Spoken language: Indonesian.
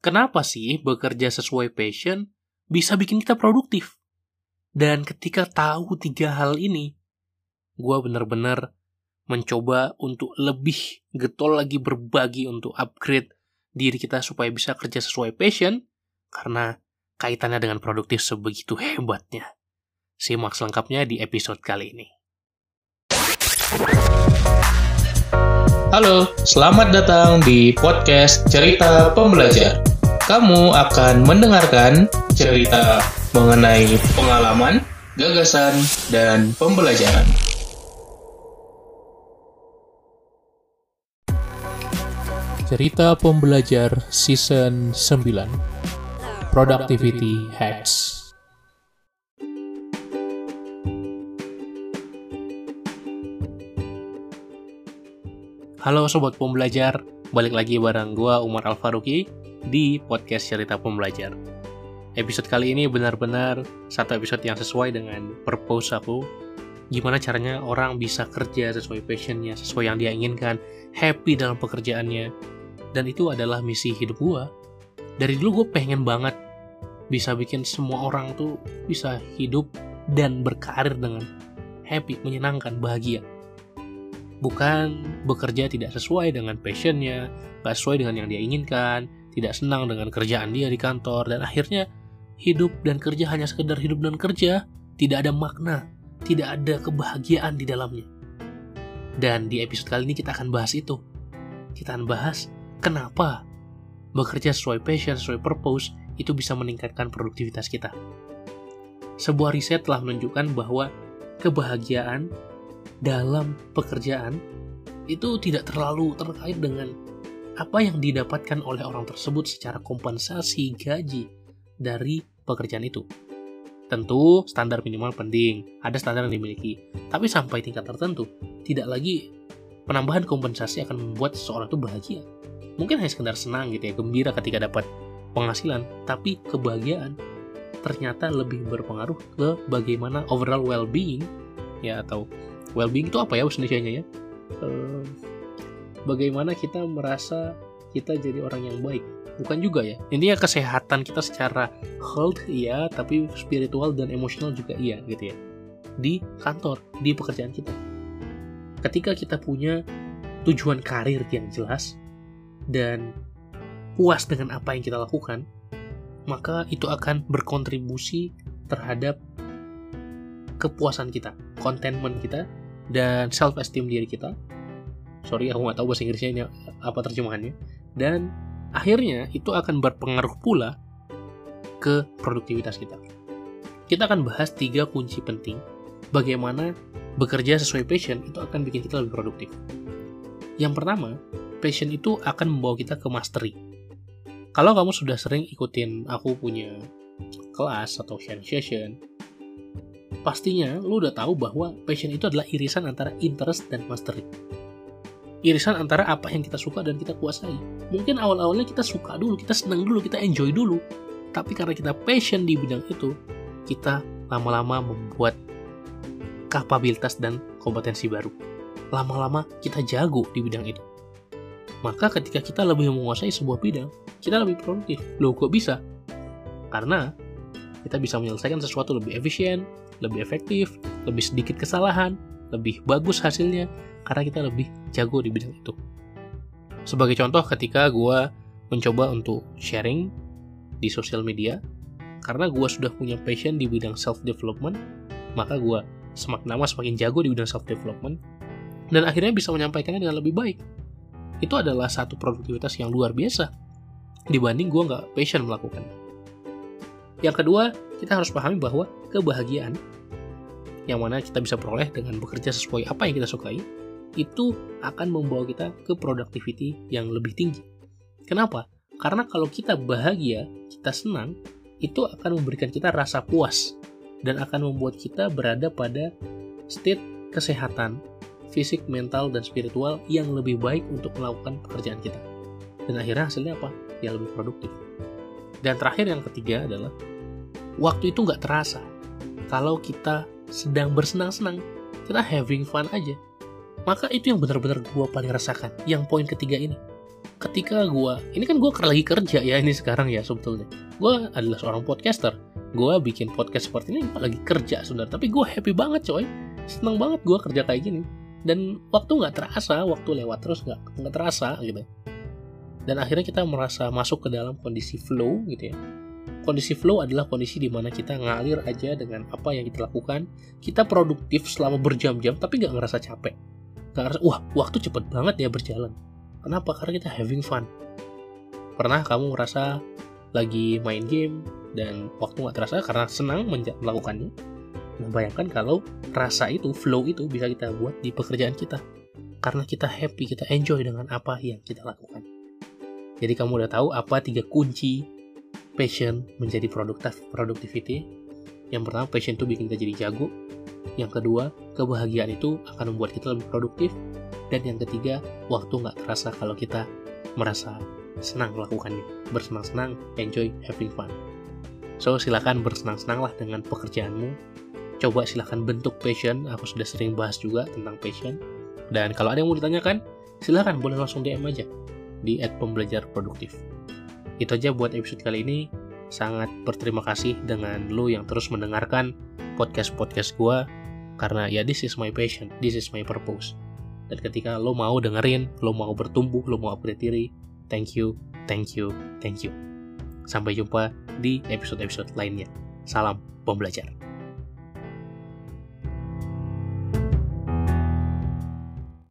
kenapa sih bekerja sesuai passion bisa bikin kita produktif? Dan ketika tahu tiga hal ini, gue bener-bener mencoba untuk lebih getol lagi berbagi untuk upgrade diri kita supaya bisa kerja sesuai passion, karena kaitannya dengan produktif sebegitu hebatnya. Simak selengkapnya di episode kali ini. Halo, selamat datang di podcast Cerita Pembelajar. Kamu akan mendengarkan cerita mengenai pengalaman, gagasan, dan pembelajaran. Cerita Pembelajar Season 9 Productivity Hacks Halo Sobat Pembelajar, balik lagi bareng gue Umar Alfaruki di podcast Cerita Pembelajar. Episode kali ini benar-benar satu episode yang sesuai dengan purpose aku. Gimana caranya orang bisa kerja sesuai passionnya, sesuai yang dia inginkan, happy dalam pekerjaannya. Dan itu adalah misi hidup gue. Dari dulu gue pengen banget bisa bikin semua orang tuh bisa hidup dan berkarir dengan happy, menyenangkan, bahagia bukan bekerja tidak sesuai dengan passionnya, gak sesuai dengan yang dia inginkan, tidak senang dengan kerjaan dia di kantor, dan akhirnya hidup dan kerja hanya sekedar hidup dan kerja, tidak ada makna, tidak ada kebahagiaan di dalamnya. Dan di episode kali ini kita akan bahas itu. Kita akan bahas kenapa bekerja sesuai passion, sesuai purpose, itu bisa meningkatkan produktivitas kita. Sebuah riset telah menunjukkan bahwa kebahagiaan dalam pekerjaan itu tidak terlalu terkait dengan apa yang didapatkan oleh orang tersebut secara kompensasi gaji dari pekerjaan itu. Tentu standar minimal penting, ada standar yang dimiliki. Tapi sampai tingkat tertentu, tidak lagi penambahan kompensasi akan membuat seseorang itu bahagia. Mungkin hanya sekedar senang gitu ya, gembira ketika dapat penghasilan, tapi kebahagiaan ternyata lebih berpengaruh ke bagaimana overall well-being ya atau well-being itu apa ya Indonesia-nya ya? Bagaimana kita merasa kita jadi orang yang baik? Bukan juga ya. Intinya kesehatan kita secara health iya, tapi spiritual dan emosional juga iya gitu ya. Di kantor, di pekerjaan kita. Ketika kita punya tujuan karir yang jelas dan puas dengan apa yang kita lakukan, maka itu akan berkontribusi terhadap kepuasan kita, contentment kita, dan self esteem diri kita. Sorry, aku nggak tahu bahasa Inggrisnya ini apa terjemahannya. Dan akhirnya itu akan berpengaruh pula ke produktivitas kita. Kita akan bahas tiga kunci penting bagaimana bekerja sesuai passion itu akan bikin kita lebih produktif. Yang pertama, passion itu akan membawa kita ke mastery. Kalau kamu sudah sering ikutin aku punya kelas atau sharing session, pastinya lu udah tahu bahwa passion itu adalah irisan antara interest dan mastery. Irisan antara apa yang kita suka dan kita kuasai. Mungkin awal-awalnya kita suka dulu, kita senang dulu, kita enjoy dulu. Tapi karena kita passion di bidang itu, kita lama-lama membuat kapabilitas dan kompetensi baru. Lama-lama kita jago di bidang itu. Maka ketika kita lebih menguasai sebuah bidang, kita lebih produktif. Loh kok bisa? Karena kita bisa menyelesaikan sesuatu lebih efisien, lebih efektif, lebih sedikit kesalahan, lebih bagus hasilnya karena kita lebih jago di bidang itu. Sebagai contoh ketika gue mencoba untuk sharing di sosial media, karena gue sudah punya passion di bidang self-development, maka gue semakin lama semakin jago di bidang self-development, dan akhirnya bisa menyampaikannya dengan lebih baik. Itu adalah satu produktivitas yang luar biasa dibanding gue nggak passion melakukan. Yang kedua, kita harus pahami bahwa kebahagiaan yang mana kita bisa peroleh dengan bekerja sesuai apa yang kita sukai, itu akan membawa kita ke productivity yang lebih tinggi. Kenapa? Karena kalau kita bahagia, kita senang, itu akan memberikan kita rasa puas dan akan membuat kita berada pada state kesehatan fisik, mental, dan spiritual yang lebih baik untuk melakukan pekerjaan kita. Dan akhirnya hasilnya apa? Ya lebih produktif. Dan terakhir yang ketiga adalah waktu itu nggak terasa. Kalau kita sedang bersenang-senang kita having fun aja. Maka itu yang benar-benar gue paling rasakan yang poin ketiga ini. Ketika gue ini kan gue lagi kerja ya ini sekarang ya sebetulnya. Gue adalah seorang podcaster. Gue bikin podcast seperti ini gua lagi kerja sebenarnya. Tapi gue happy banget coy. Seneng banget gue kerja kayak gini. Dan waktu nggak terasa waktu lewat terus nggak nggak terasa gitu. Dan akhirnya kita merasa masuk ke dalam kondisi flow gitu ya kondisi flow adalah kondisi di mana kita ngalir aja dengan apa yang kita lakukan kita produktif selama berjam-jam tapi nggak ngerasa capek nggak ngerasa wah waktu cepet banget ya berjalan Kenapa? Karena kita having fun. Pernah kamu ngerasa lagi main game dan waktu nggak terasa karena senang melakukannya? Nah, bayangkan kalau rasa itu, flow itu bisa kita buat di pekerjaan kita. Karena kita happy, kita enjoy dengan apa yang kita lakukan. Jadi kamu udah tahu apa tiga kunci passion menjadi produktif productivity. Yang pertama, passion itu bikin kita jadi jago. Yang kedua, kebahagiaan itu akan membuat kita lebih produktif. Dan yang ketiga, waktu nggak terasa kalau kita merasa senang melakukannya. Bersenang-senang, enjoy, having fun. So, silakan bersenang-senanglah dengan pekerjaanmu. Coba silakan bentuk passion. Aku sudah sering bahas juga tentang passion. Dan kalau ada yang mau ditanyakan, silakan boleh langsung DM aja di @pembelajar produktif. Itu aja buat episode kali ini. Sangat berterima kasih dengan lo yang terus mendengarkan podcast-podcast gue karena ya this is my passion, this is my purpose. Dan ketika lo mau dengerin, lo mau bertumbuh, lo mau upgrade diri, thank you, thank you, thank you. Sampai jumpa di episode-episode lainnya. Salam pembelajar.